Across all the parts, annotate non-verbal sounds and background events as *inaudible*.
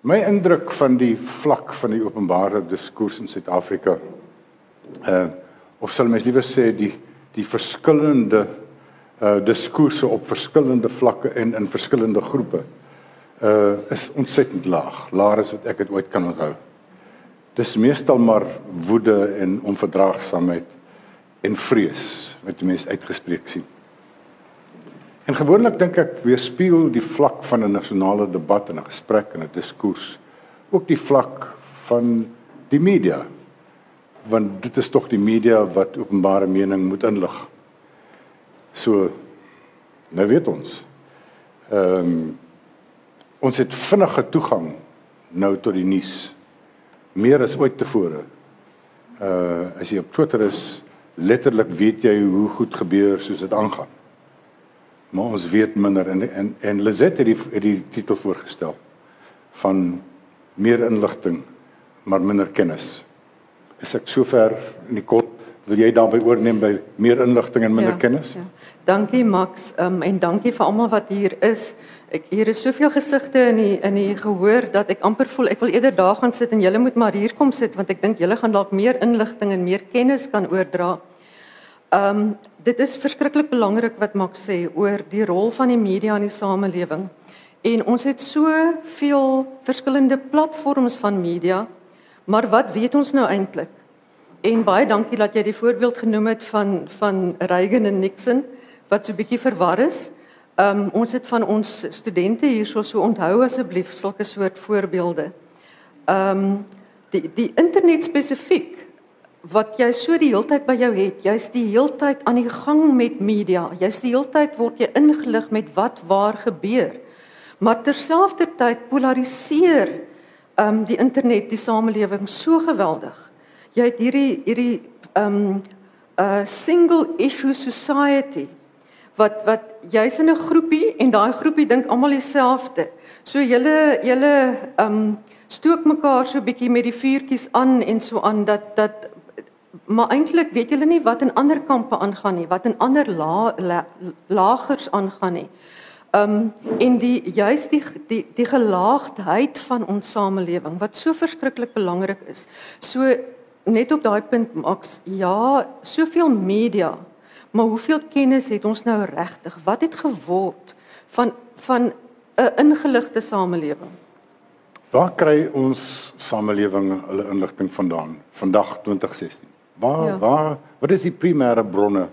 My indruk van die vlak van die openbare diskurs in Suid-Afrika uh of sal mens liewer sê die die verskillende uh diskurse op verskillende vlakke en in verskillende groepe uh is ontsettend laag, laer as wat ek dit ooit kan onthou. Dis meestal maar woede en onverdraagsaamheid en vrees wat die mense uitgespreek sien. En gewoonlik dink ek weerspieël die vlak van 'n nasionale debat en 'n gesprek en 'n diskurs ook die vlak van die media. Want dit is tog die media wat openbare mening moet inlig. So nou weet ons. Ehm um, ons het vinnige toegang nou tot die nuus. Meer as ooit tevore. Uh as jy op Twitter is, letterlik weet jy hoe goed gebeur soos dit aangaan maar ons weet minder en en, en Lizet het die het die titel voorgestel van meer inligting maar minder kennis. Is ek sover in die kort wil jy daarby oorneem by meer inligting en minder ja, kennis? Ja. Dankie Max um, en dankie vir almal wat hier is. Ek hier is soveel gesigte in die in die gehoor dat ek amper voel ek wil eerder daar gaan sit en julle moet maar hier kom sit want ek dink julle gaan dalk meer inligting en meer kennis kan oordra. Ehm um, dit is verskriklik belangrik wat Max sê oor die rol van die media in die samelewing. En ons het soveel verskillende platforms van media, maar wat weet ons nou eintlik? En baie dankie dat jy die voorbeeld genoem het van van Reagan en Nixon wat so 'n bietjie verwar is. Ehm um, ons het van ons studente hierso so onthou asseblief sulke soort voorbeelde. Ehm um, die die internet spesifiek wat jy so die heeltyd by jou het. Jy's die heeltyd aan die gang met media. Jy's die heeltyd word jy ingelig met wat waar gebeur. Maar terselfdertyd polariseer um die internet die samelewing so geweldig. Jy het hierdie hierdie um 'n uh, single issue society wat wat jy's in 'n groepie en daai groepie dink almal dieselfde. So julle julle um stook mekaar so bietjie met die vuurtjies aan en so aan dat dat maar eintlik weet julle nie wat in ander kampe aangaan nie, wat in ander la, la, lagers aangaan nie. Um en die juist die die die gelaagdheid van ons samelewing wat so verskriklik belangrik is. So net op daai punt Max, ja, soveel media, maar hoeveel kennis het ons nou regtig? Wat het geword van van 'n ingeligte samelewing? Waar kry ons samelewing hulle inligting vandaan vandag 2016? Waar ja. waar wat is die primêre bronne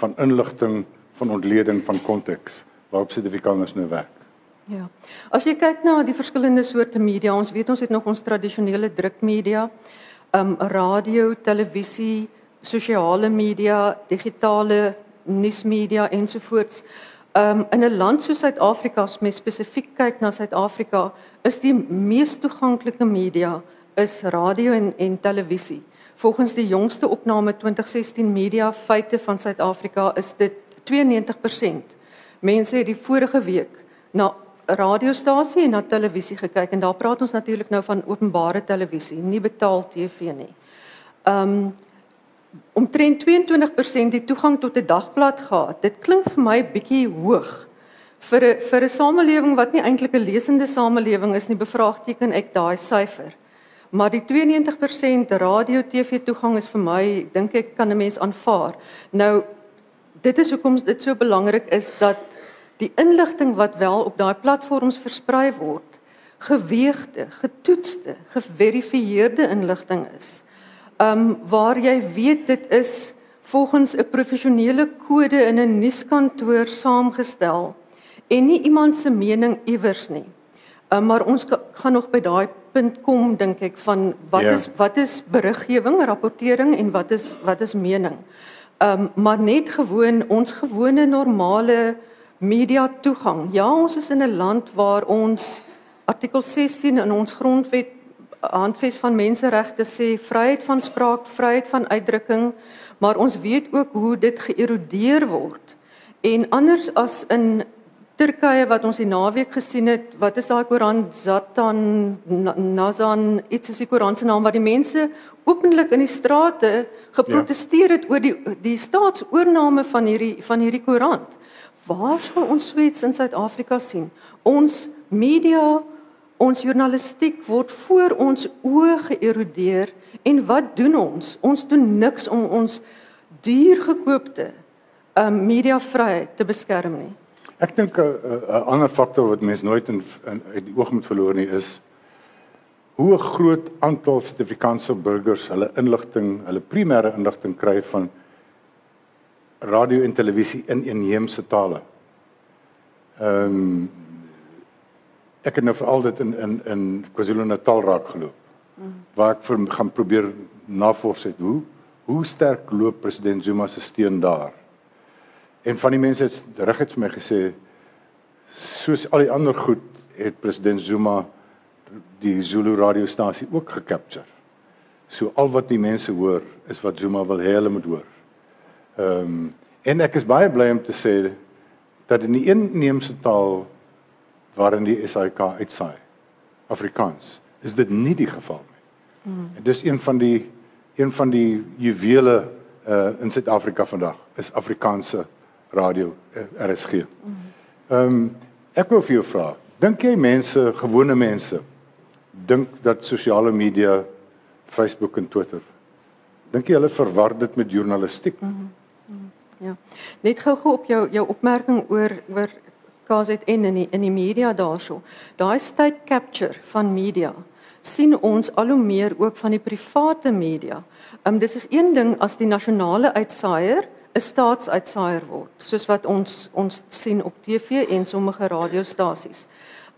van inligting, van ontleding van konteks waarop Suid-Afrikaners nou werk? Ja. As jy kyk na die verskillende soorte media, ons weet ons het nog ons tradisionele drukmedia, um radio, televisie, sosiale media, digitale nuusmedia ensovoorts. Um in 'n land soos Suid-Afrika, as mens spesifiek kyk na Suid-Afrika, is die mees toeganklike media is radio en en televisie. Volgens die jongste opname 2016 media feite van Suid-Afrika is dit 92%. Mense het die vorige week na radiostasie en na televisie gekyk en daar praat ons natuurlik nou van openbare televisie, nie betaal TV nie. Um omtrent 22% die toegang tot 'n dagblad gehad. Dit klink vir my bietjie hoog vir 'n vir 'n samelewing wat nie eintlik 'n lesende samelewing is nie. Bevraagteken ek daai syfer. Maar die 92% radio TV toegang is vir my, dink ek kan 'n mens aanvaar. Nou dit is hoekom dit so belangrik is dat die inligting wat wel op daai platforms versprei word, geweegde, getoetste, geverifieerde inligting is. Um waar jy weet dit is volgens 'n professionele kode in 'n nuuskantoor saamgestel en nie iemand se mening iewers nie. Um, maar ons gaan nog by daai punt kom dink ek van wat ja. is wat is beriggewing, rapportering en wat is wat is mening. Ehm um, maar net gewoon ons gewone normale media toegang. Ja, ons is in 'n land waar ons artikel 16 in ons grondwet handves van menseregte sê vryheid van spraak, vryheid van uitdrukking, maar ons weet ook hoe dit geërodeer word. En anders as in Turkye wat ons die naweek gesien het, wat is daai Koran Zatan Nazan iets is die Koran se naam wat die mense openlik in die strate geprotesteer het ja. oor die die staatsoorname van hierdie van hierdie Koran. Waar sou ons sweets in Suid-Afrika sien? Ons media ons journalistiek word voor ons oë geërodeer en wat doen ons? Ons doen niks om ons duurgekoopte um mediavryheid te beskerm nie. Ek dink 'n uh, 'n ander faktor wat mense nooit in, in uit die oog moet verloor nie is hoe 'n groot aantal Suid-Afrikaanse burgers hulle inligting, hulle primêre inligting kry van radio en televisie in inheemse tale. Ehm um, ek het nou veral dit in in in KwaZulu-Natal raak geloop. Waar ek vir gaan probeer navors het hoe hoe sterk loop president Zuma se steun daar. En van die mense het reguit vir my gesê soos al die ander goed het president Zuma die Zulu radiostasie ook gecapture. So al wat die mense hoor is wat Zuma wil hê hulle moet hoor. Ehm um, en ek is baie bly om te sê dat in die inheemse taal waarin die SAK uitsaai Afrikaans is dit nie die geval nie. Mm. Dit is een van die een van die juwele uh in Suid-Afrika vandag is Afrikaanse radio uh, RSG. Ehm um, ek wil vir jou vra, dink jy mense, gewone mense dink dat sosiale media Facebook en Twitter dink jy hulle verwar dit met journalistiek? Mm -hmm. Ja. Net gou-gou op jou jou opmerking oor oor KZN in die in die media daarso. Daai state capture van media sien ons al hoe meer ook van die private media. Ehm um, dis is een ding as die nasionale uitsaaier 'n staatsuitsaaier word, soos wat ons ons sien op TV en sommige radiostasies.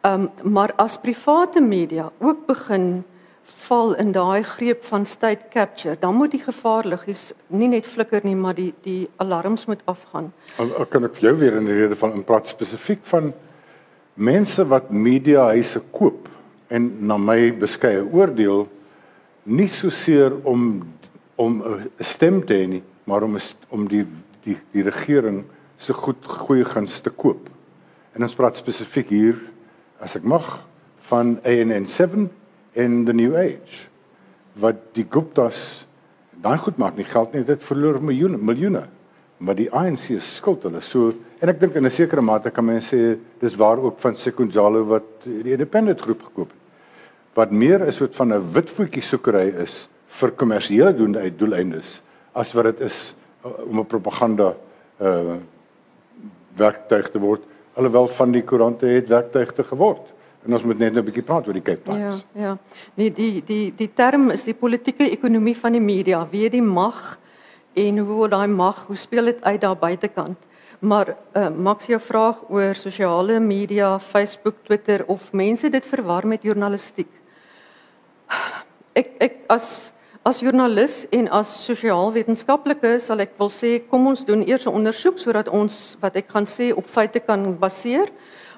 Ehm um, maar as private media ook begin val in daai greep van state capture, dan moet die gevaarligies nie net flikker nie, maar die die alarms moet afgaan. Al kan ek jou weer in die rede van in praat spesifiek van mense wat media huise koop en na my beskeie oordeel nie so seer om om 'n stem te hê nie, maar om om die die die regering se goed goeie guns te koop. En ons praat spesifiek hier as ek mag van ANN7 in the new age wat die Guptas daai goed maak nie geld nie dit verloor miljoene miljoene. Maar die ANC skuld hulle. So en ek dink in 'n sekere mate kan mense sê dis waar ook van Sekunjalo wat die independent groep gekoop het. Wat meer is wat van 'n wit voetjie soekery is vir kommersiële doeleindes as wat dit is uh, om 'n propaganda uh werktuig te word alhoewel van die koerante het werktuigte geword en ons moet net 'n bietjie praat oor die Cape Times. Ja, ja. Die die die die term is die politieke ekonomie van die media, wie die mag en hoe word daai mag, hoe speel dit uit daar buitekant? Maar uh Max jou vraag oor sosiale media, Facebook, Twitter of mense dit verwar met journalistiek. Ek ek as As joernalis en as sosiaalwetenskaplike sal ek wil sê kom ons doen eers 'n ondersoek sodat ons wat ek gaan sê op feite kan baseer.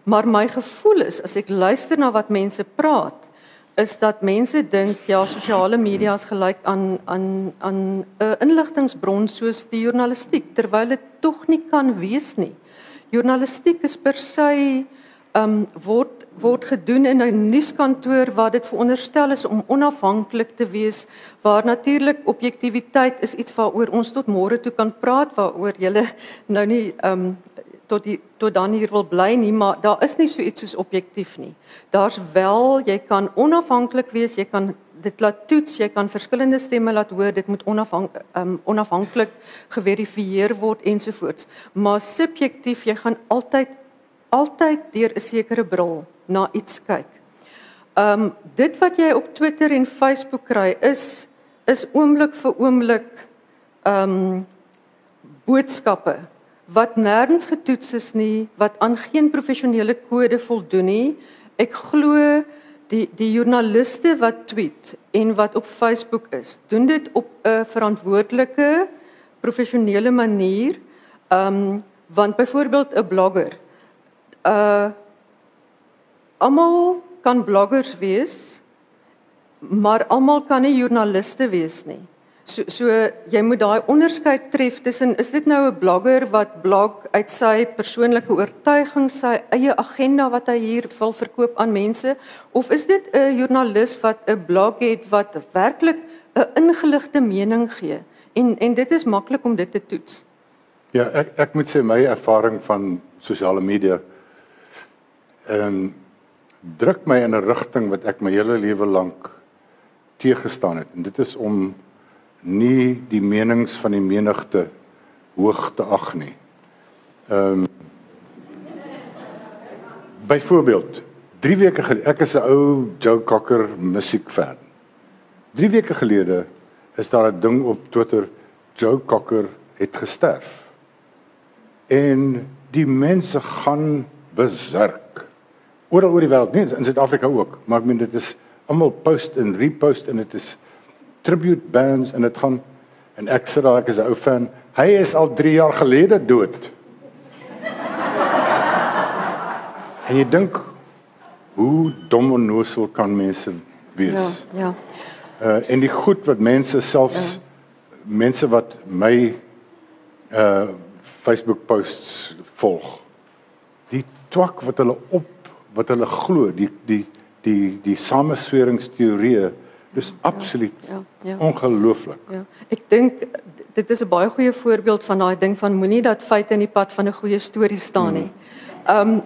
Maar my gevoel is as ek luister na wat mense praat, is dat mense dink ja, sosiale media is gelyk aan aan aan 'n inligtingbron soos die journalistiek terwyl dit tog nie kan wees nie. Journalistiek is per se um word word gedoen in 'n nuuskantoor waar dit veronderstel is om onafhanklik te wees waar natuurlik objektiviteit is iets waaroor ons tot môre toe kan praat waaroor jy nou nie um tot die tot dan hier wil bly nie maar daar is nie so iets soos objektief nie. Daar's wel jy kan onafhanklik wees jy kan dit laat toets jy kan verskillende stemme laat hoor dit moet onafhank, um, onafhanklik geverifieer word ensovoorts maar subjektief jy gaan altyd altyd deur 'n sekere bril na iets kyk. Um dit wat jy op Twitter en Facebook kry is is oomblik vir oomblik um boodskappe wat nêrens getoets is nie, wat aan geen professionele kode voldoen nie. Ek glo die die joernaliste wat tweet en wat op Facebook is, doen dit op 'n verantwoordelike professionele manier. Um want byvoorbeeld 'n blogger uh almal kan bloggers wees, maar almal kan nie joernaliste wees nie. So so jy moet daai onderskeid tref tussen is dit nou 'n blogger wat blog uit sy persoonlike oortuiging, sy eie agenda wat hy hier wil verkoop aan mense of is dit 'n joernalis wat 'n blog het wat werklik 'n ingeligte mening gee? En en dit is maklik om dit te toets. Ja, ek ek moet sê my ervaring van sosiale media ehm um, druk my in 'n rigting wat ek my hele lewe lank teëgestaan het en dit is om nie die menings van die menigte hoog te ag nie. Ehm um, Byvoorbeeld, 3 weke gelede, ek is 'n ou Joe Cocker musiekfan. 3 weke gelede is daar 'n ding op Twitter, Joe Cocker het gesterf. En die mense gaan besurk. Oral oor die wêreld, nie in Suid-Afrika ook, maar ek meen dit is almal post en repost en dit is tribute bands en dit gaan en ek sê daar ek is 'n ou fan. Hy is al 3 jaar gelede dood. *laughs* en jy dink hoe dom en nosel kan mense wees? Ja, ja. Uh en die goed wat mense selfs ja. mense wat my uh Facebook posts volg. Die twak wat hulle op wat hulle glo, die die die die samesweringsteorieë dis ja, absoluut ja, ja, ja. ongelooflik. Ja. Ek dink dit is 'n baie goeie voorbeeld van daai ding van moenie dat feite in die pad van 'n goeie storie staan nie. Ehm um,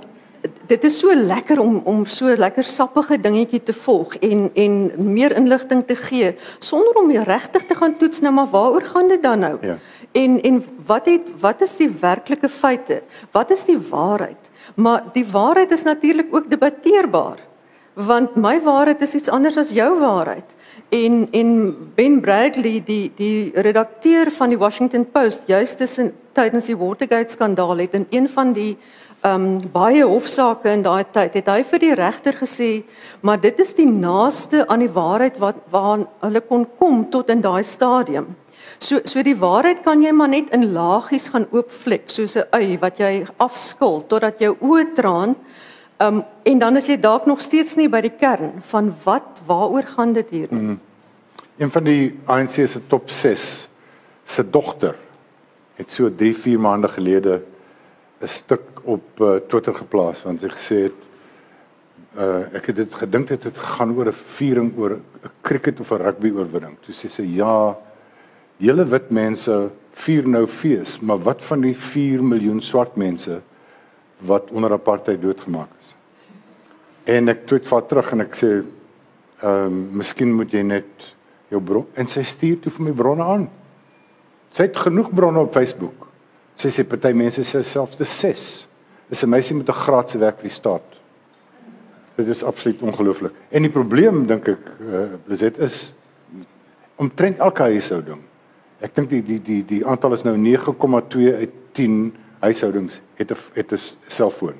dit is so lekker om om so lekker sappige dingetjie te volg en en meer inligting te gee sonder om regtig te gaan toets nou maar waaroor gaan dit dan nou? Ja. En en wat het wat is die werklike feite? Wat is die waarheid? Maar die waarheid is natuurlik ook debatteerbaar. Want my waarheid is iets anders as jou waarheid. En en Ben Bradley die die redakteur van die Washington Post juist tussen tydens die Watergate skandaal het in een van die ehm um, baie hofsaake in daai tyd het hy vir die regter gesê maar dit is die naaste aan die waarheid wat waaraan hulle kon kom tot in daai stadium. So so die waarheid kan jy maar net in laagies gaan oopvlek soos 'n ui wat jy afskil totdat jou oë traan. Ehm um, en dan is jy dalk nog steeds nie by die kern van wat waaroor gaan dit hier nie. Mm. Een van die ANC se top 6 se dogter het so 3 4 maande gelede 'n stuk op uh, Twitter geplaas want sy gesê het uh ek het dit gedink dit gaan oor 'n viering oor 'n cricket of 'n rugby oorwinning. Toe sê sy ja, hele wit mense vier nou fees, maar wat van die 4 miljoen swart mense wat onder apartheid doodgemaak is? En ek tweet vat terug en ek sê ehm um, miskien moet jy net jou bron en sy stuur toe vir my bronne aan. Sy het genoeg bronne op Facebook. Sy sê party mense sê selfs dis 6. Dis 'n meisie met 'n graad se werk vir die staat. Dit is absoluut ongelooflik. En die probleem dink ek uh, is dit is omtrent elke huishouding. Ek dink die die die die aantal is nou 9,2 uit 10 huishoudings het 'n het 'n selfoon.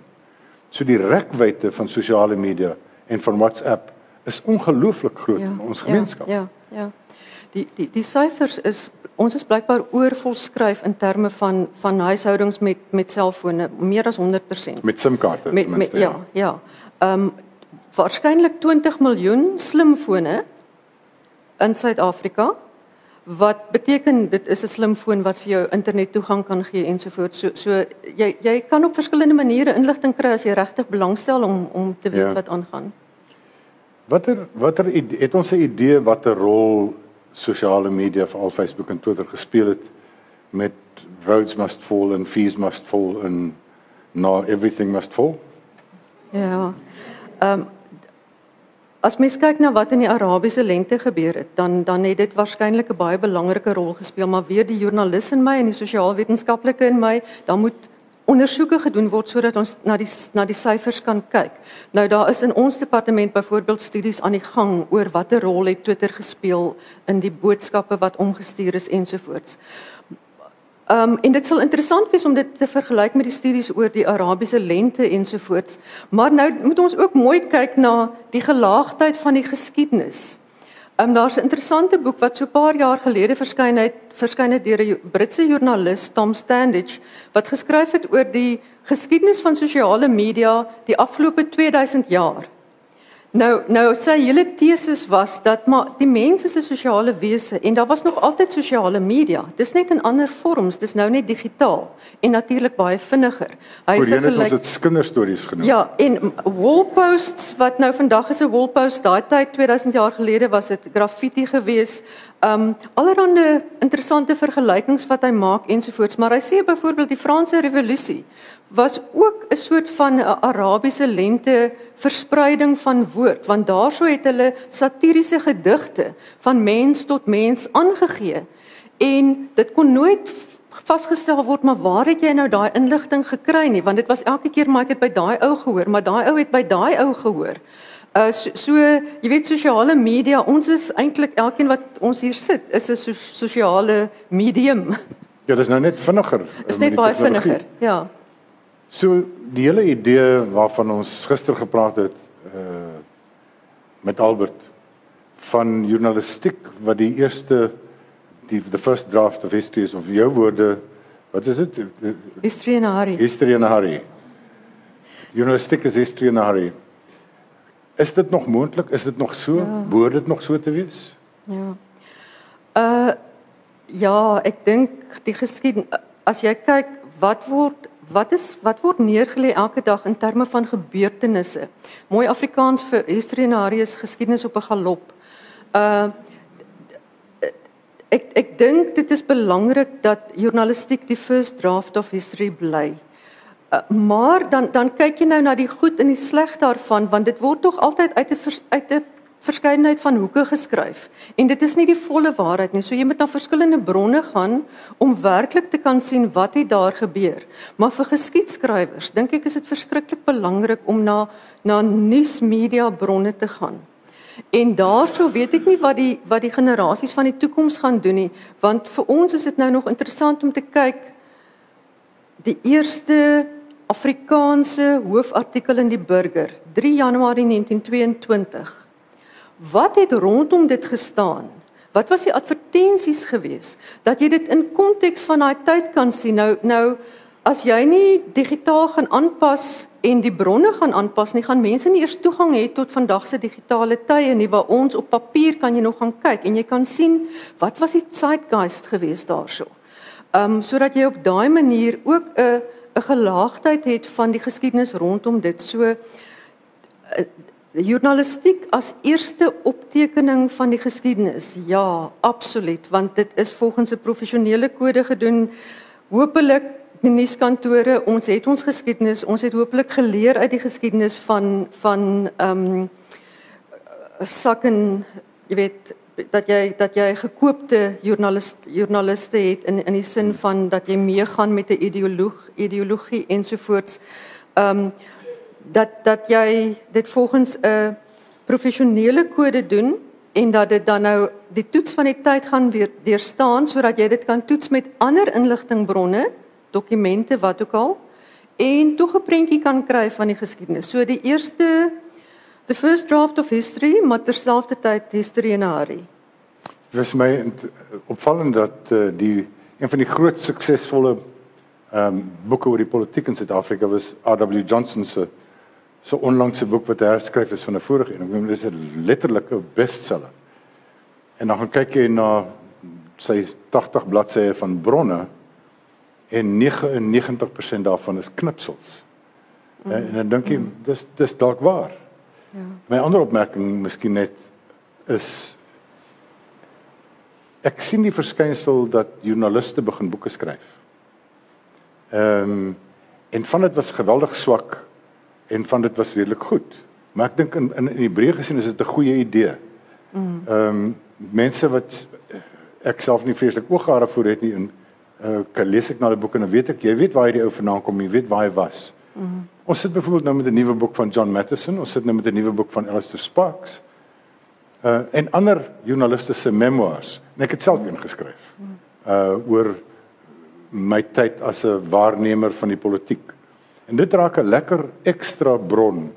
So die rekwyte van sosiale media en van WhatsApp is ongelooflik groot ja, in ons gemeenskap. Ja, ja. ja. Die die die syfers is ons is blykbaar oorvol skryf in terme van van huishoudings met met selfone meer as 100%. Met SIM-kaarte ten minste. Ja, ja. Ehm um, waarskynlik 20 miljoen slimfone in Suid-Afrika wat beteken dit is 'n slimfoon wat vir jou internet toegang kan gee ensovoorts. So so jy jy kan op verskillende maniere inligting kry as jy regtig belangstel om om te weet ja. wat aangaan. Watter watter het ons 'n idee watter rol sosiale media veral Facebook en Twitter gespeel het met roads must fall and fees must fall and now everything must fall. Ja. Ehm um, as mens kyk na wat in die Arabiese lente gebeur het, dan dan het dit waarskynlik 'n baie belangrike rol gespeel, maar weer die joernalis in my en die sosiaalwetenskaplike in my, dan moet ondersoeke gedoen word sodat ons na die na die syfers kan kyk. Nou daar is in ons departement byvoorbeeld studies aan die gang oor watter rol het Twitter gespeel in die boodskappe wat omgestuur is ensovoorts. Um en dit sal interessant wees om dit te vergelyk met die studies oor die Arabiese lente ensovoorts. Maar nou moet ons ook mooi kyk na die gelaagdheid van die geskiedenis. Um, daar's 'n interessante boek wat so 'n paar jaar gelede verskyn het, verskyn het deur 'n Britse joernalis, Tom Standage, wat geskryf het oor die geskiedenis van sosiale media die afgelope 2000 jaar. Nou nou sy hele teses was dat maar die mens is 'n sosiale wese en daar was nog altyd sosiale media. Dis net in ander vorms, dis nou net digitaal en natuurlik baie vinniger. Hy het ons dit kinderstories genoem. Ja, en wallposts wat nou vandag is 'n wallpost, daai tyd 2000 jaar gelede was dit graffiti geweest. Um allerhande interessante vergelykings wat hy maak ensovoorts, maar hy sê byvoorbeeld die Franse revolusie was ook 'n soort van 'n Arabiese lente verspreiding van woord, want daarso het hulle satiriese gedigte van mens tot mens aangegee en dit kon nooit vasgestel word maar waar het jy nou daai inligting gekry nie want dit was elke keer maar ek het by daai ou gehoor maar daai ou het by daai ou gehoor. Uh so, so jy weet sosiale media ons is eintlik elkeen wat ons hier sit is 'n so, sosiale medium. *laughs* Ja, dis nou net vinniger. Is net baie vinniger. Ja. So die hele idee waarvan ons gister gepraat het uh met Albert van journalistiek wat die eerste die the first draft of history is of jou woorde wat is dit history in a hurry history in a hurry journalistiek is history in a hurry is dit nog moontlik is dit nog so ja. behoort dit nog so te wees ja uh ja ek dink die geskiedenis as jy kyk wat word Wat is wat word neergelê elke dag in terme van gebeurtenisse? Mooi Afrikaans vir historiese geskiedenis op 'n galop. Uh ek ek dink dit is belangrik dat journalistiek die first draft of history bly. Uh, maar dan dan kyk jy nou na die goed en die sleg daarvan want dit word tog altyd uit 'n uit 'n verskeidenheid van hoeke geskryf en dit is nie die volle waarheid nie. So jy moet na verskillende bronne gaan om werklik te kan sien wat het daar gebeur. Maar vir geskiedskrywers dink ek is dit verskriklik belangrik om na na nuusmedia bronne te gaan. En daarso weet ek nie wat die wat die generasies van die toekoms gaan doen nie, want vir ons is dit nou nog interessant om te kyk die eerste Afrikaanse hoofartikel in die Burger 3 Januarie 1922 Wat het rondom dit gestaan? Wat was die advertensies gewees dat jy dit in konteks van daai tyd kan sien? Nou nou as jy nie digitaal gaan aanpas en die bronne gaan aanpas nie, gaan mense nie eers toegang hê tot vandag se digitale tye nie waar ons op papier kan jy nog gaan kyk en jy kan sien wat was die zeitgeist gewees daarso. Ehm um, sodat jy op daai manier ook 'n 'n gelaagdheid het van die geskiedenis rondom dit. So Die journalistiek as eerste optekening van die geskiedenis. Ja, absoluut, want dit is volgens 'n professionele kode gedoen. Hoopelik die nuuskantore, ons het ons geskiedenis, ons het hopelik geleer uit die geskiedenis van van ehm um, sakken, jy weet dat jy dat jy gekoopte joernalis joernaliste het in in die sin van dat jy meegaan met 'n ideoloog ideologie ensovoorts. Ehm um, dat dat jy dit volgens 'n professionele kode doen en dat dit dan nou die toets van die tyd gaan weer deurstaan sodat jy dit kan toets met ander inligtingbronne, dokumente wat ook al en tog 'n prentjie kan kry van die geskiedenis. So die eerste the first draft of history, maar terselfdertyd history in a hurry. Dit is my opvallend dat uh, die een van die groot suksesvolle ehm um, boeke oor die politiek in Suid-Afrika was R.W. Johnson se so onlangse boek wat herskryf is van 'n vorige een. Ek bedoel dis 'n letterlike bestseller. En dan gaan kyk jy na sy 80 bladsye van bronne en 99% daarvan is knipsels. Mm. En, en dan dink jy dis dis dalk waar. Ja. My ander opmerking miskien net is ek sien die verskynsel dat joernaliste begin boeke skryf. Ehm um, en van dit was geweldig swak en van dit was redelik goed. Maar ek dink in in in Hebreë gesien is dit 'n goeie idee. Mm. Ehm um, mense wat ek self nie vreeslik ooghare voor het nie en uh kan lees ek na die boek en dan weet ek jy weet waar hierdie ou vandaan kom, jy weet waar hy was. Mm. Ons sit byvoorbeeld nou met 'n nuwe boek van John Matheson, ons sit nou met 'n nuwe boek van Alistair Sparks. Uh en ander joernaliste se memoirs. En ek het self een geskryf. Uh oor my tyd as 'n waarnemer van die politiek. En dit raak 'n lekker ekstra bron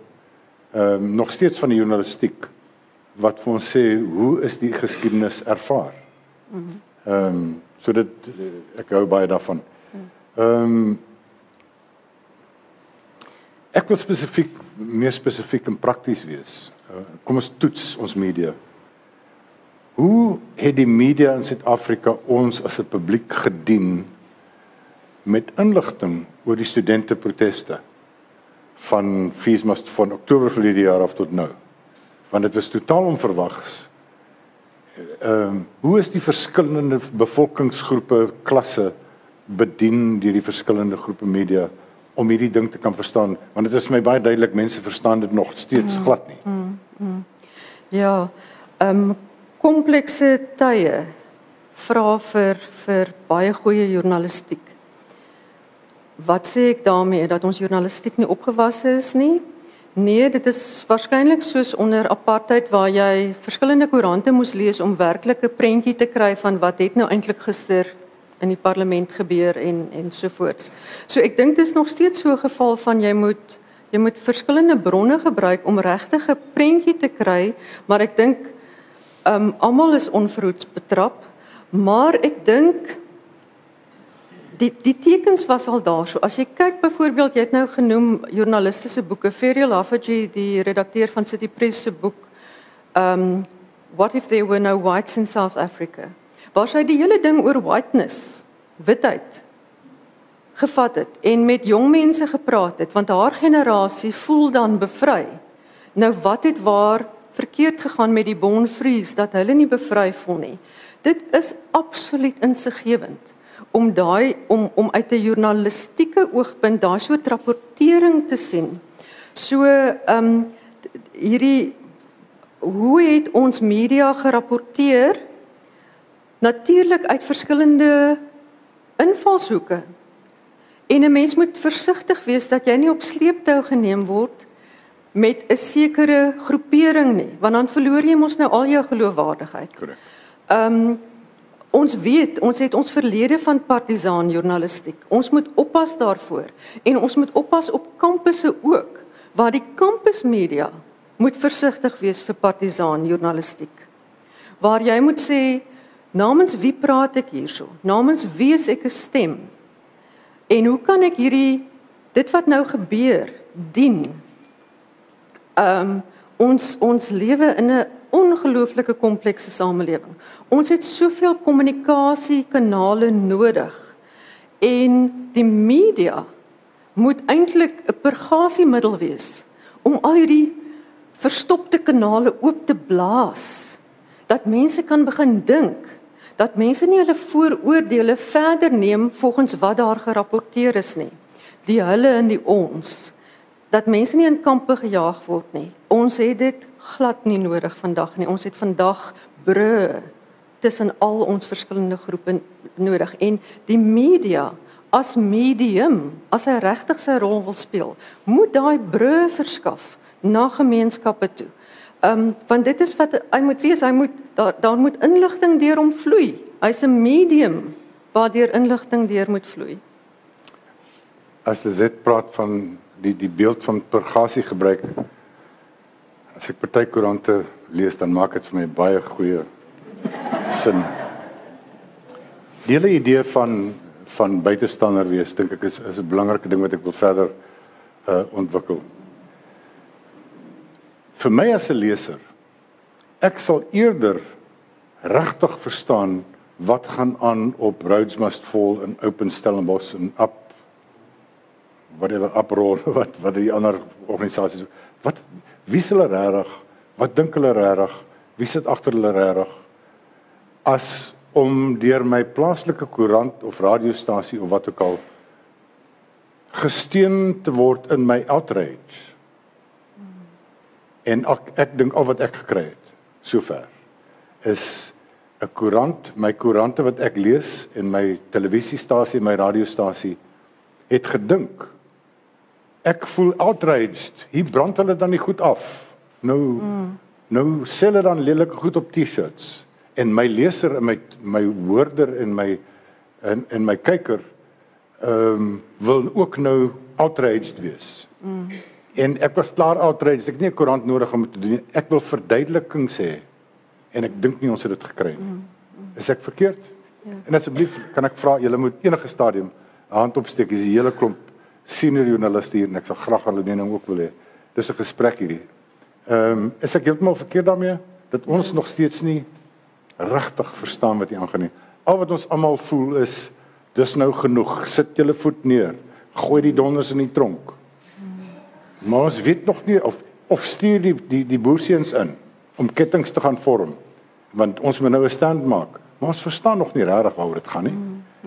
ehm um, nog steeds van die journalistiek wat vir ons sê hoe is die geskiedenis ervaar. Ehm um, so dit ek hou baie daarvan. Ehm um, ek wil spesifiek meer spesifiek en prakties wees. Uh, kom ons toets ons media. Hoe het die media in Suid-Afrika ons as 'n publiek gedien met inligting oor die studente proteste van Feesmast van Oktober verlede jaar af tot nou. Want dit was totaal onverwags. ehm um, hoe is die verskillende bevolkingsgroepe klasse bedien deur die verskillende groepe media om hierdie ding te kan verstaan want dit is vir my baie duidelik mense verstaan dit nog steeds mm, glad nie. Mm, mm. Ja, ehm um, komplekse tye vra vir vir baie goeie journalistiek. Wat sê ek daarmee dat ons journalistiek nie opgewasse is nie? Nee, dit is waarskynlik soos onder apartheid waar jy verskillende koerante moes lees om werklik 'n prentjie te kry van wat het nou eintlik gister in die parlement gebeur en en so voorts. So ek dink dit is nog steeds so 'n geval van jy moet jy moet verskillende bronne gebruik om regtig 'n prentjie te kry, maar ek dink ehm um, almal is onverhoeds betrap, maar ek dink die die tekens was al daar. So as jy kyk byvoorbeeld, jy het nou genoem journalistiese boeke, Ferial Haffage, die redakteur van City Press se boek, um What if there were no whites in South Africa? Waar sy die hele ding oor whiteness, witheid gevat het en met jong mense gepraat het, want haar generasie voel dan bevry. Nou wat het waar verkeerd gegaan met die Bonfries dat hulle nie bevry voel nie. Dit is absoluut insiggewend om daai om om uit 'n journalistieke oogpunt daai soort rapportering te sien. So ehm um, hierdie hoe het ons media gerapporteer? Natuurlik uit verskillende invalshoeke. En 'n mens moet versigtig wees dat jy nie op sleeptou geneem word met 'n sekere groepering nie, want dan verloor jy mos nou al jou geloofwaardigheid. Korrek. Ehm um, Ons weet, ons het ons verlede van partisaan journalistiek. Ons moet oppas daarvoor en ons moet oppas op kampusse ook waar die kampusmedia moet versigtig wees vir partisaan journalistiek. Waar jy moet sê namens wie praat ek hierso? Namens wie is ek 'n stem? En hoe kan ek hierdie dit wat nou gebeur dien? Ehm um, ons ons lewe in 'n ongelooflike komplekse samelewing. Ons het soveel kommunikasiekanale nodig. En die media moet eintlik 'n purgasiemiddel wees om al hierdie verstopte kanale oop te blaas. Dat mense kan begin dink, dat mense nie hulle vooroordeele verder neem volgens wat daar gerapporteer is nie. Die hulle en die ons dat mense nie in kampe gejaag word nie. Ons het dit glad nie nodig vandag nie. Ons het vandag brûe tussen al ons verskillende groepe nodig en die media as medium as hy regtig sy rol wil speel, moet daai brûe verskaf na gemeenskappe toe. Ehm um, want dit is wat hy moet wees, hy moet daar daar moet inligting deur hom vloei. Hy's 'n medium waardeur inligting deur moet vloei. As jy dit praat van die die beeld van purgasie gebruik as ek party koerante lees dan maak dit vir my baie goeie sin. Die hele idee van van buitestander wees dink ek is is 'n belangrike ding wat ek wil verder uh ontwikkel. Vir my as 'n leser ek sal eerder regtig verstaan wat gaan aan op Rhodes Must Fall in Open Stellenbosch en up whatever uproar *laughs* wat wat die ander organisasies wat wie se hulle regtig wat dink hulle regtig wie sit agter hulle regtig as om deur my plaaslike koerant of radiostasie of wat ook al gesteun te word in my outrage en ek ek dink al wat ek gekry het sover is 'n koerant my koerante wat ek lees en my televisiestasie en my radiostasie het gedink ek voel outraged. Hier brand hulle dan nie goed af. Nou mm. nou sê hulle dan lelike goed op T-shirts. En my leser en my my hoorder en my en en my kyker ehm um, wil ook nou outraged wees. Mm. En ek was klaar outraged. Ek het nie 'n koerant nodig om te doen. Ek wil verduideliking sê. En ek dink nie ons het dit gekry nie. Is ek verkeerd? Ja. En asseblief kan ek vra julle moet enige stadium hand opsteek. Dis 'n hele klomp senior joernaliste hier en ek sal graag hulle mening ook wil hê. Dis 'n gesprek hierdie. Ehm um, is ek heeltemal verkeerd daarmee dat ons nog steeds nie regtig verstaan wat hier aangaan nie. Al wat ons almal voel is dis nou genoeg. Sit julle voet neer. Gooi die donders in die tronk. Maar ons weet nog nie of of stuur die die die boerseuns in om kettinge te gaan vorm Want ons moet nou 'n stand maak. Maar ons verstaan nog nie regtig waaroor dit gaan nie.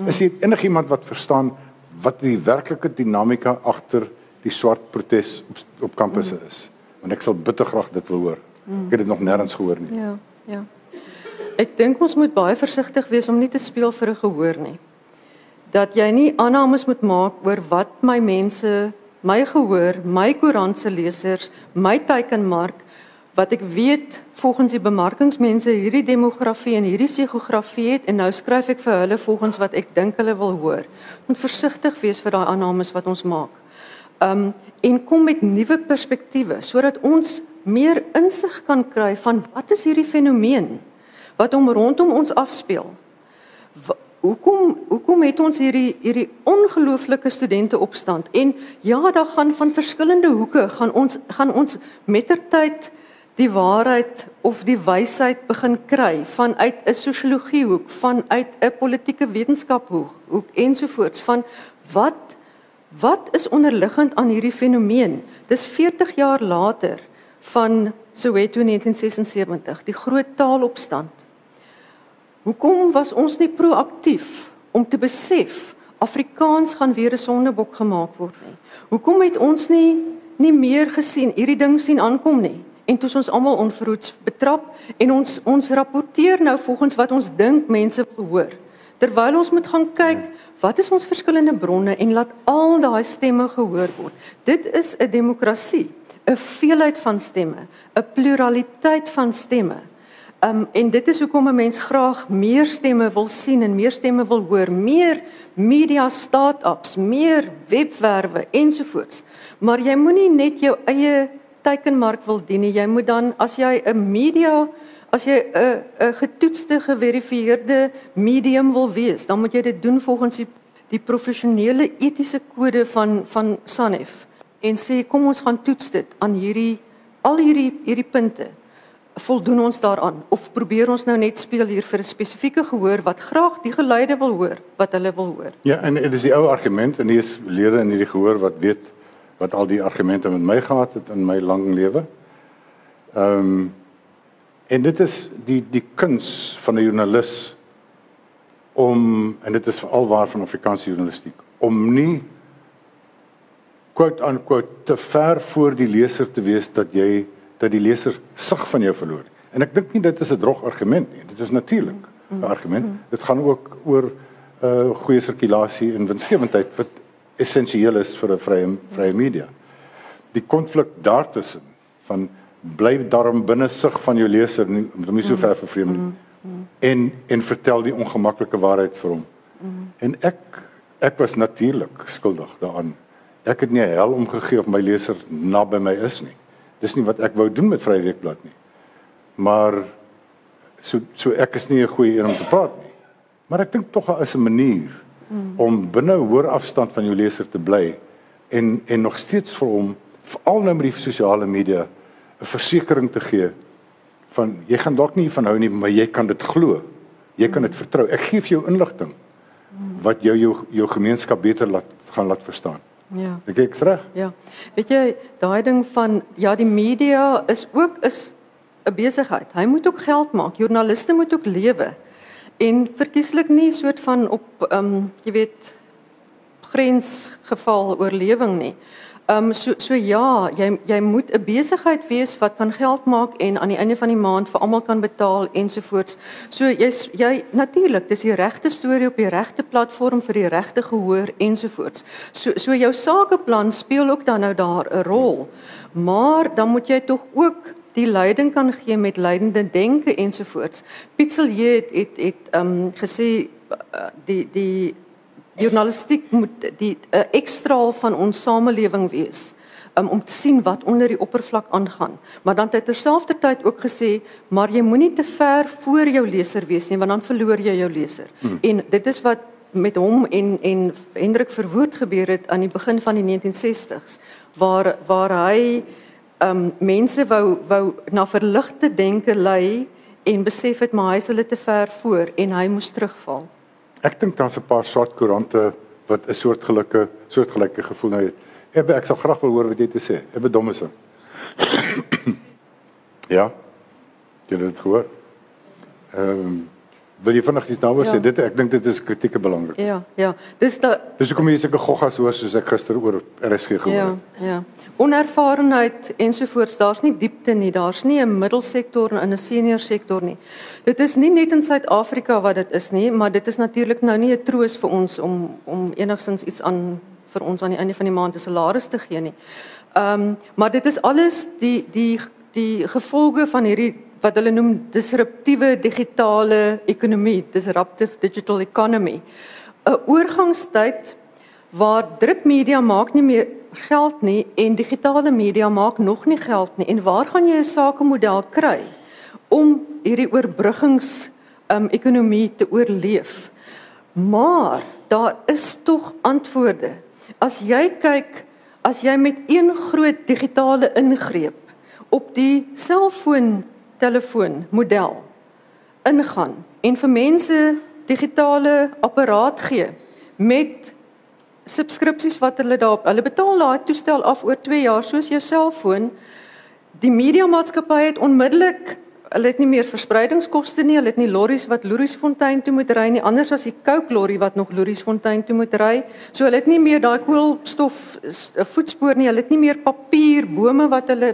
Is hier enigiemand wat verstaan wat die werklike dinamika agter die swart protes op op kampusse is? Want ek sal bitter graag dit wil hoor. Ek het dit nog nêrens gehoor nie. Ja, ja. Ek dink ons moet baie versigtig wees om nie te speel vir 'n gehoor nie. Dat jy nie aannames moet maak oor wat my mense, my gehoor, my koerantse lesers, my teikenmark wat ek weet volgens die bemarkingsmense hierdie demografie en hierdie psigografie het en nou skryf ek vir hulle volgens wat ek dink hulle wil hoor. Moet versigtig wees vir daai aannames wat ons maak. Um en kom met nuwe perspektiewe sodat ons meer insig kan kry van wat is hierdie fenomeen wat om rondom ons afspeel. Hoekom hoekom het ons hierdie hierdie ongelooflike studente opstand en ja, daar gaan van verskillende hoeke gaan ons gaan ons mettertyd die waarheid of die wysheid begin kry vanuit 'n sosiologie hoek, vanuit 'n politieke wetenskap hoek, hoek ensovoorts van wat wat is onderliggend aan hierdie fenomeen? Dis 40 jaar later van Soweto 1976, die groot taalopstand. Hoekom was ons nie proaktief om te besef Afrikaans gaan weer 'n sondebok gemaak word nie? Hoekom het ons nie nie meer gesien hierdie ding sien aankom nie? en toe ons almal onverhoeds betrap en ons ons rapporteer nou volgens wat ons dink mense hoor terwyl ons moet gaan kyk wat is ons verskillende bronne en laat al daai stemme gehoor word dit is 'n demokrasie 'n veelheid van stemme 'n pluraliteit van stemme um, en dit is hoekom 'n mens graag meer stemme wil sien en meer stemme wil hoor meer media start-ups meer webwerwe ensovoorts. Maar jy moenie net jou eie teikenmark wil dien nie. Jy moet dan as jy 'n media as jy 'n 'n getoetste geverifieerde medium wil wees, dan moet jy dit doen volgens die die professionele etiese kode van van SANEF. En sê kom ons gaan toets dit aan hierdie al hierdie hierdie punte voldoen ons daaraan of probeer ons nou net speel hier vir 'n spesifieke gehoor wat graag die geluide wil hoor wat hulle wil hoor. Ja, en dit is die ou argument en hier is lede in hierdie gehoor wat weet wat al die argumente met my gehad het in my lang lewe. Ehm um, en dit is die die kuns van 'n joernalis om en dit is veral waar van Afrikaanse journalistiek om nie quote unquote te ver voor die leser te wees dat jy dat die leser sig van jou verloor. En ek dink nie dit is 'n drog argument nie. Dit is natuurlik 'n argument. Dit gaan ook oor 'n uh, goeie sirkulasie en winsgewendheid wat essensieel is vir 'n vrye vrye media. Die konflik daartussen van bly daarom binne sig van jou leser nie moet hom nie so ver vervreem nie. En en vertel die ongemaklike waarheid vir hom. En ek ek was natuurlik skuldig daaraan. Ek het nie hel omgegee of my leser naby my is nie. Dis nie wat ek wou doen met Vrye Weekblad nie. Maar so so ek is nie 'n goeie een om te praat nie. Maar ek dink tog daar is 'n manier mm. om binne hoër afstand van jou leser te bly en en nog steeds vir hom veral nou met die sosiale media 'n versekering te gee van jy gaan dalk nie van hou nie maar jy kan dit glo. Jy kan dit vertrou. Ek gee vir jou inligting wat jou jou jou gemeenskap beter laat gaan laat verstaan. Ja. Ek ek's reg? Ja. Weet jy, daai ding van ja, die media is ook is 'n besigheid. Hy moet ook geld maak. Joernaliste moet ook lewe en verkieslik nie soort van op ehm um, jy weet grensgeval oorlewing nie. Ehm um, so so ja, jy jy moet 'n besigheid wees wat kan geld maak en aan die einde van die maand vir almal kan betaal ensovoorts. So jy's jy natuurlik, dis die regte storie op die regte platform vir die regte gehoor ensovoorts. So so jou sakeplan speel ook dan nou daar 'n rol. Maar dan moet jy tog ook die leiding kan gee met leidende denke ensovoorts. Pietselier het het het ehm um, gesê uh, die die journalistiek moet die 'n uh, ekstraal van ons samelewing wees um, om te sien wat onder die oppervlak aangaan. Maar dan het hy terselfdertyd ook gesê, maar jy moenie te ver voor jou leser wees nie, want dan verloor jy jou leser. Hmm. En dit is wat met hom en en Hendrik Verwoerd gebeur het aan die begin van die 1960s waar waar hy um mense wou wou na verligte denke lei en besef het maar hy is hulle te ver voor en hy moes terugval. Ek dink daar's 'n paar swart koerante wat 'n soortgelyke soortgelyke gevoel nou het. Ebbe, ek sal graag wil hoor wat jy te sê. Ebbe domme se. *clears throat* ja. Jy het dit gehoor. Ehm um, wil jy vinnig iets daaroor ja. sê? Dit ek dink dit is kritieke belangrik. Ja, ja. Dis da Dis hoekom jy sulke goggas hoor soos ek gister oor RSG gehoor ja, het. Ja, ja. Onervarenheid ensovoorts, daar's nie diepte nie. Daar's nie 'n middelsektor en 'n senior sektor nie. Dit is nie net in Suid-Afrika wat dit is nie, maar dit is natuurlik nou nie 'n troos vir ons om om enigsins iets aan vir ons aan die einde van die maand 'n salaris te gee nie. Ehm um, maar dit is alles die die die gevolge van hierdie wat hulle noem disruptiewe digitale ekonomie, disruptive digital economy. 'n Oorgangstyd waar drukmedia maak nie meer geld nie en digitale media maak nog nie geld nie. En waar gaan jy 'n sakemodel kry om hierdie oorbruggings um ekonomie te oorleef? Maar daar is tog antwoorde. As jy kyk, as jy met een groot digitale ingreep op die selfoon telefoon model ingaan en vir mense digitale apparaat gee met subskripsies wat hulle daarop hulle betaal daai toestel af oor 2 jaar soos jou selfoon die media maatskappy het onmiddellik hulle het nie meer verspreidingskoste nie hulle het nie lorries wat Loeriesfontein toe moet ry nie anders as die Coke lorry wat nog Loeriesfontein toe moet ry. So hulle het nie meer daai koolstof voetspoor nie hulle het nie meer papier bome wat hulle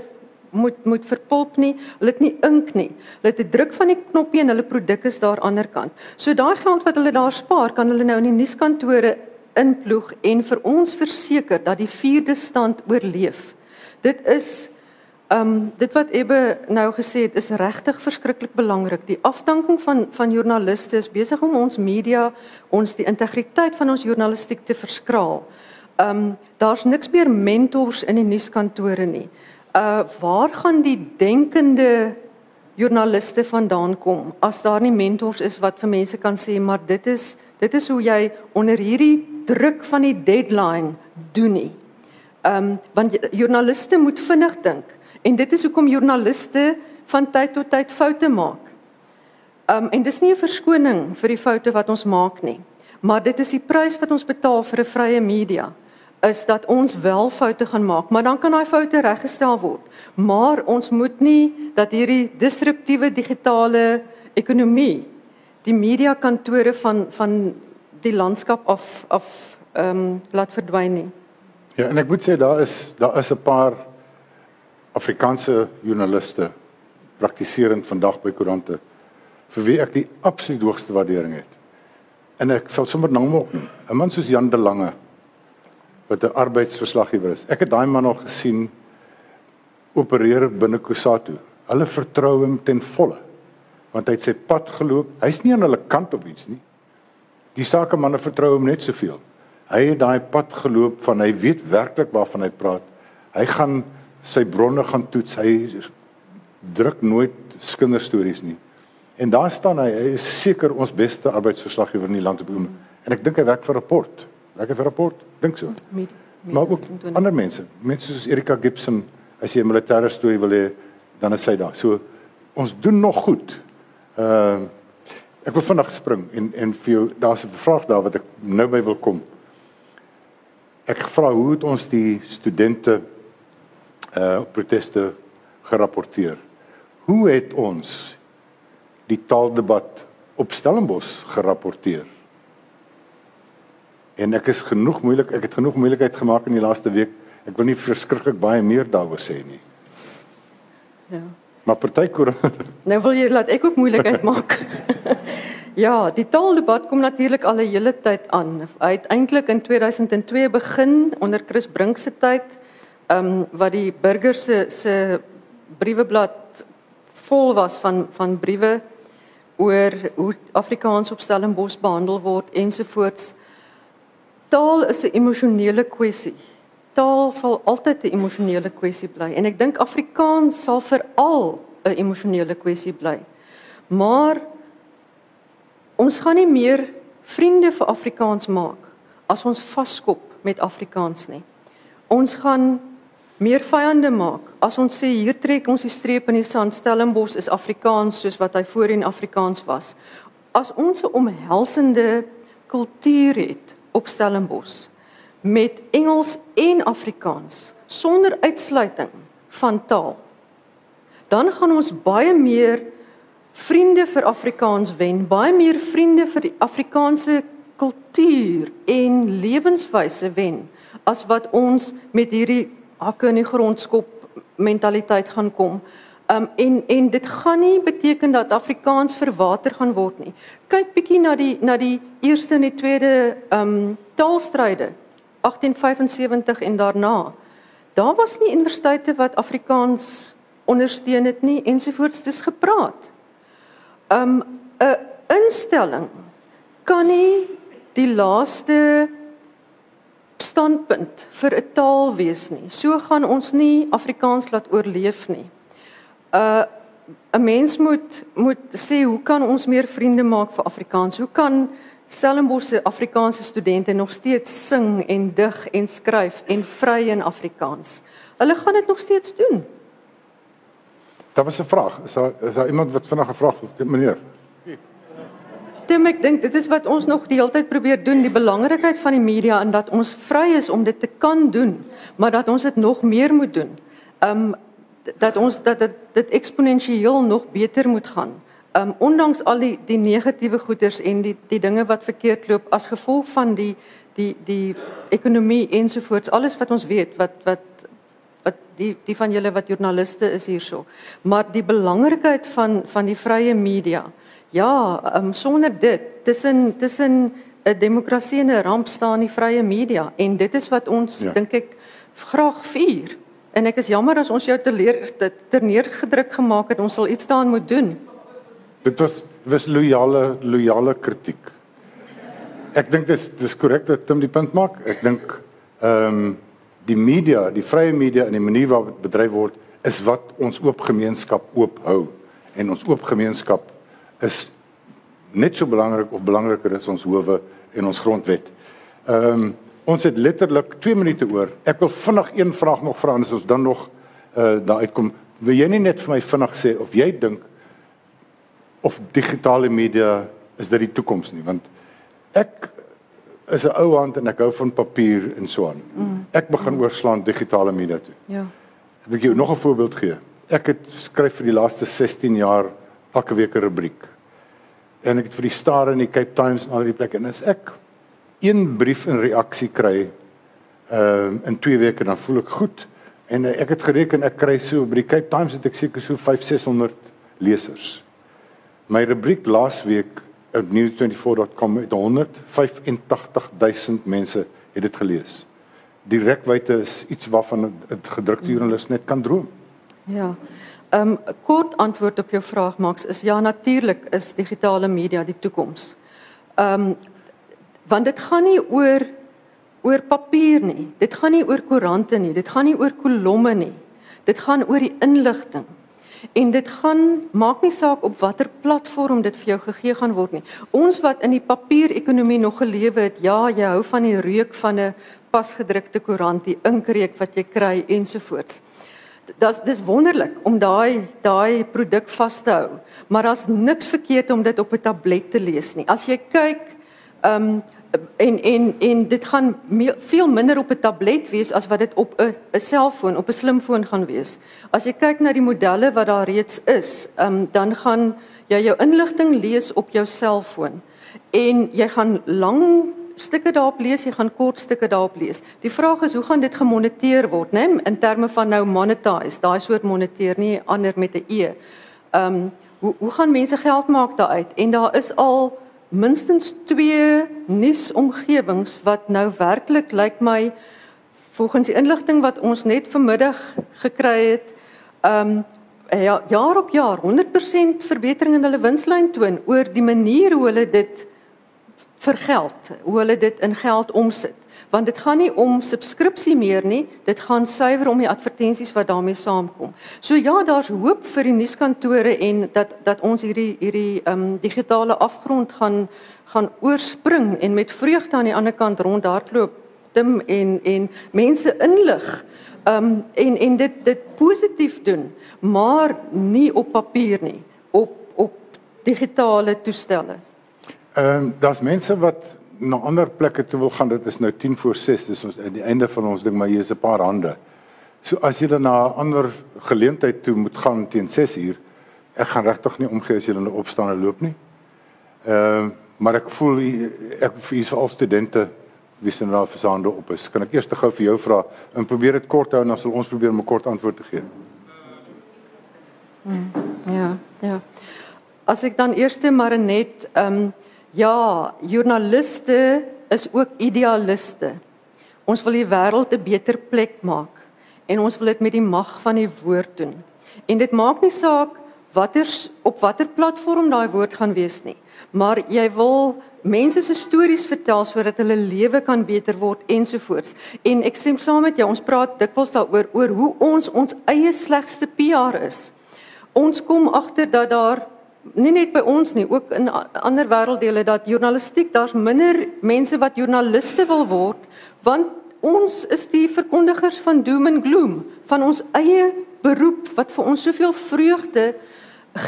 moet moet verpulp nie. Hulle het nie ink nie. Hulle het 'n druk van die knoppie en hulle produk is daar aan die ander kant. So daai geld wat hulle daar spaar, kan hulle nou in die nuuskantore inploeg en vir ons verseker dat die vierde stand oorleef. Dit is um dit wat Ebbe nou gesê het is regtig verskriklik belangrik. Die afdanking van van joernaliste is besig om ons media, ons die integriteit van ons journalistiek te verskraal. Um daar's niks meer mentors in die nuuskantore nie uh waar gaan die denkende joernaliste vandaan kom as daar nie mentors is wat vir mense kan sê maar dit is dit is hoe jy onder hierdie druk van die deadline doen nie. Um want joernaliste moet vinnig dink en dit is hoekom joernaliste van tyd tot tyd foute maak. Um en dis nie 'n verskoning vir die foute wat ons maak nie, maar dit is die prys wat ons betaal vir 'n vrye media is dat ons wel foute gaan maak, maar dan kan daai foute reggestel word. Maar ons moet nie dat hierdie disruptiewe digitale ekonomie die media kantore van van die landskap af af ehm um, laat verdwyn nie. Ja, en ek moet sê daar is daar is 'n paar Afrikaanse joernaliste praktiserend vandag by koerante vir wie ek die absoluut hoogste waardering het. En ek sal sommer name opnoem. 'n Man soos Jan de Lange wat 'n arbeidsverslaggewer is. Ek het daai man al gesien opereer binne Kusatu. Hulle vertrou hom ten volle. Want hy het sy pad geloop. Hy's nie aan hulle kant of iets nie. Die sakemanne vertrou hom net soveel. Hy het daai pad geloop van hy weet werklik waarvan hy praat. Hy gaan sy bronne gaan toets. Hy druk nooit kinderstories nie. En daar staan hy, hy is seker ons beste arbeidsverslaggewer in die land op oomblik. En ek dink hy werk vir 'n rapport. Lekker vir rapport, dink so. Med, med, maar ook ander mense, mense soos Erika Gibson, as jy 'n militêre storie wil hê, dan is sy daar. So ons doen nog goed. Ehm uh, ek wil vinnig spring en en vir jou daar's 'n vraag daar wat ek nou by wil kom. Ek vra hoe het ons die studente uh proteste gerapporteer? Hoe het ons die taaldebat op Stellenbosch gerapporteer? En ek is genoeg moeilik, ek het genoeg moeilikheid gemaak in die laaste week. Ek wil nie verskriklik baie meer daaroor sê nie. Ja. Maar partykoer. *laughs* nou wil jy laat ek ook moeilikheid maak. *laughs* ja, die taaldebat kom natuurlik al 'n hele tyd aan. Hy het eintlik in 2002 begin onder Chris Brink se tyd, ehm um, wat die burger se se brieweblad vol was van van briewe oor hoe Afrikaans op Stellenbosch behandel word ensovoorts. Taal is 'n emosionele kwessie. Taal sal altyd 'n emosionele kwessie bly en ek dink Afrikaans sal veral 'n emosionele kwessie bly. Maar ons gaan nie meer vriende vir Afrikaans maak as ons vaskop met Afrikaans nie. Ons gaan meer vyande maak as ons sê hier trek ons die streep in die sand Stellenbosch is Afrikaans soos wat hy voorheen Afrikaans was. As ons 'n omhelsende kultuur het op Stellenbosch met Engels en Afrikaans sonder uitsluiting van taal. Dan gaan ons baie meer vriende vir Afrikaans wen, baie meer vriende vir die Afrikaanse kultuur en lewenswyse wen as wat ons met hierdie hakke in die grond skop mentaliteit gaan kom. Um en en dit gaan nie beteken dat Afrikaans verwater gaan word nie. Kyk bietjie na die na die eerste en die tweede um taalstryde 1875 en daarna. Daar was nie universiteite wat Afrikaans ondersteun het nie ensovoorts dis gepraat. Um 'n instelling kan nie die laaste standpunt vir 'n taal wees nie. So gaan ons nie Afrikaans laat oorleef nie. Uh 'n mens moet moet sê hoe kan ons meer vriende maak vir Afrikaans? Hoe kan Stellenbosch se Afrikaanse studente nog steeds sing en dig en skryf en vry in Afrikaans? Hulle gaan dit nog steeds doen. Daar was 'n vraag. Is daar is daar iemand wat vinnig gevra het, meneer? Tim, ek dink dit is wat ons nog die hele tyd probeer doen, die belangrikheid van die media en dat ons vry is om dit te kan doen, maar dat ons dit nog meer moet doen. Um dat ons dat dit dit eksponensieel nog beter moet gaan. Um ondanks al die die negatiewe goeders en die die dinge wat verkeerd loop as gevolg van die die die ekonomie ensovoorts, alles wat ons weet wat wat wat die die van julle wat joernaliste is hierso. Maar die belangrikheid van van die vrye media. Ja, um, sonder dit tussen tussen 'n demokrasie en 'n ramp staan die vrye media en dit is wat ons ja. dink ek graag vier. En ek is jammer as ons jou te leer dit ter neergedruk gemaak het ons sal iets daaraan moet doen. Dit was was loyale loyale kritiek. Ek dink dis dis korrek dat Tim die punt maak. Ek dink ehm um, die media, die vrye media en die manier waarop dit bedryf word is wat ons oop gemeenskap oop hou en ons oop gemeenskap is net so belangrik of belangriker as ons howe en ons grondwet. Ehm um, ons het letterlik 2 minute oor. Ek wil vinnig een vraag nog vra en as ons dan nog uh daar uitkom, wil jy nie net vir my vinnig sê of jy dink of digitale media is dit die toekoms nie want ek is 'n ou hand en ek hou van papier en so aan. Mm. Ek begin mm. oorslaan digitale media toe. Ja. Ek wil jou nog 'n voorbeeld gee. Ek het skryf vir die laaste 16 jaar elke week 'n rubriek. En ek het vir die Star en die Cape Times en al die plekke en as ek een brief in reaksie kry uh in 2 weke dan voel ek goed en uh, ek het gereken ek kry so by die Cape Times het ek seker so 5600 lesers. My rubriek laasweek op news24.com het 185000 mense het dit gelees. Die rekwyte is iets waarvan 'n gedrukte joernalis net kan droom. Ja. Ehm um, kort antwoord op jou vraag Max is ja natuurlik is digitale media die toekoms. Ehm um, want dit gaan nie oor oor papier nie. Dit gaan nie oor koerante nie. Dit gaan nie oor kolomme nie. Dit gaan oor die inligting. En dit gaan maak nie saak op watter platform dit vir jou gegee gaan word nie. Ons wat in die papierekonomie nog gelewe het, ja, jy hou van die reuk van 'n pasgedrukte koerant, die inkreuk wat jy kry ensovoorts dis dis wonderlik om daai daai produk vas te hou. Maar daar's niks verkeerd om dit op 'n tablet te lees nie. As jy kyk ehm um, en en en dit gaan me, veel minder op 'n tablet wees as wat dit op 'n 'n selfoon, op 'n slimfoon gaan wees. As jy kyk na die modelle wat daar reeds is, ehm um, dan gaan jy jou inligting lees op jou selfoon en jy gaan lang stukke daarop lees, jy gaan kort stukke daarop lees. Die vraag is hoe gaan dit gemoniteer word, né, in terme van nou monetize, daai soort moniteer nie ander met 'n e. Ehm um, hoe hoe gaan mense geld maak daaruit? En daar is al minstens 2 nuusomgewings wat nou werklik lyk my volgens die inligting wat ons net vanmiddag gekry het, ehm um, ja, jaar op jaar 100% verbetering in hulle winslyn toon oor die manier hoe hulle dit vir geld, hoe hulle dit in geld omsit. Want dit gaan nie om subskripsie meer nie, dit gaan suiwer om die advertensies wat daarmee saamkom. So ja, daar's hoop vir die nuuskantore en dat dat ons hierdie hierdie ehm um, digitale afgrond gaan gaan oorspring en met vreugde aan die ander kant rondhardloop Tim en en mense inlig. Ehm um, en en dit dit positief doen, maar nie op papier nie, op op digitale toestelle. Ehm um, daar's mense wat na ander plekke toe wil gaan. Dit is nou 10 voor 6, dis ons aan die einde van ons ding, maar hier is 'n paar hande. So as jy dan na 'n ander geleentheid toe moet gaan teen 6 uur, ek gaan regtig nie omgee as julle nou opstaan en loop nie. Ehm uh, maar ek voel ek vir al studente wie se nou versande op is. Kan ek eers te gou vir jou vra en probeer dit kort hou en dan sal ons probeer om 'n kort antwoord te gee. Hmm, ja, ja. As ek dan eers maar net ehm um, ja, joernaliste is ook idealiste. Ons wil die wêreld 'n beter plek maak en ons wil dit met die mag van die woord doen. En dit maak nie saak watter op watter platform daai woord gaan wees nie, maar jy wil mense se stories vertel sodat hulle lewe kan beter word ensovoorts. En ek stem saam met jou, ons praat dikwels daaroor oor hoe ons ons eie slegste PR is. Ons kom agter dat daar nie net by ons nie, ook in ander wêrelddele dat journalistiek daar's minder mense wat joernaliste wil word want ons is die verkondigers van doom and gloom van ons eie beroep wat vir ons soveel vreugde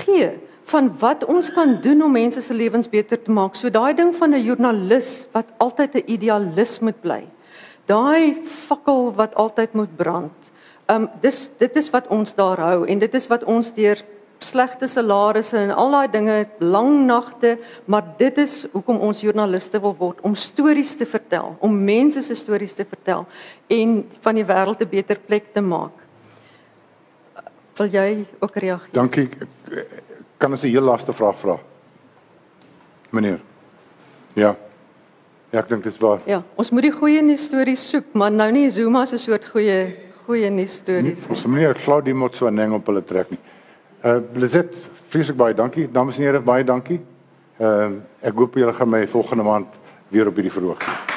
gee van wat ons kan doen om mense se lewens beter te maak. So daai ding van 'n joernalis wat altyd 'n idealis moet bly. Daai fakkel wat altyd moet brand. Um dis dit is wat ons daar hou en dit is wat ons deur slegte salarisse en al daai dinge, lang nagte, maar dit is hoekom ons joernaliste wil word om stories te vertel, om mense se stories te vertel en van die wêreld 'n beter plek te maak. Wil jy ook reageer? Dankie. Kan ons 'n heel laaste vraag vra? Meneer. Ja. Ja, ek dink dit is waar. Ja, ons moet die goeie nuus stories soek, maar nou nie Zuma se soort goeie goeie nuus stories. Ons meneer Claudie Motswaneng op hulle trek nie. Uh Blizet, vreeslik baie dankie. Dames en here, baie dankie. Ehm uh, ek hoop julle gaan my volgende maand weer op hierdie verhoog sien.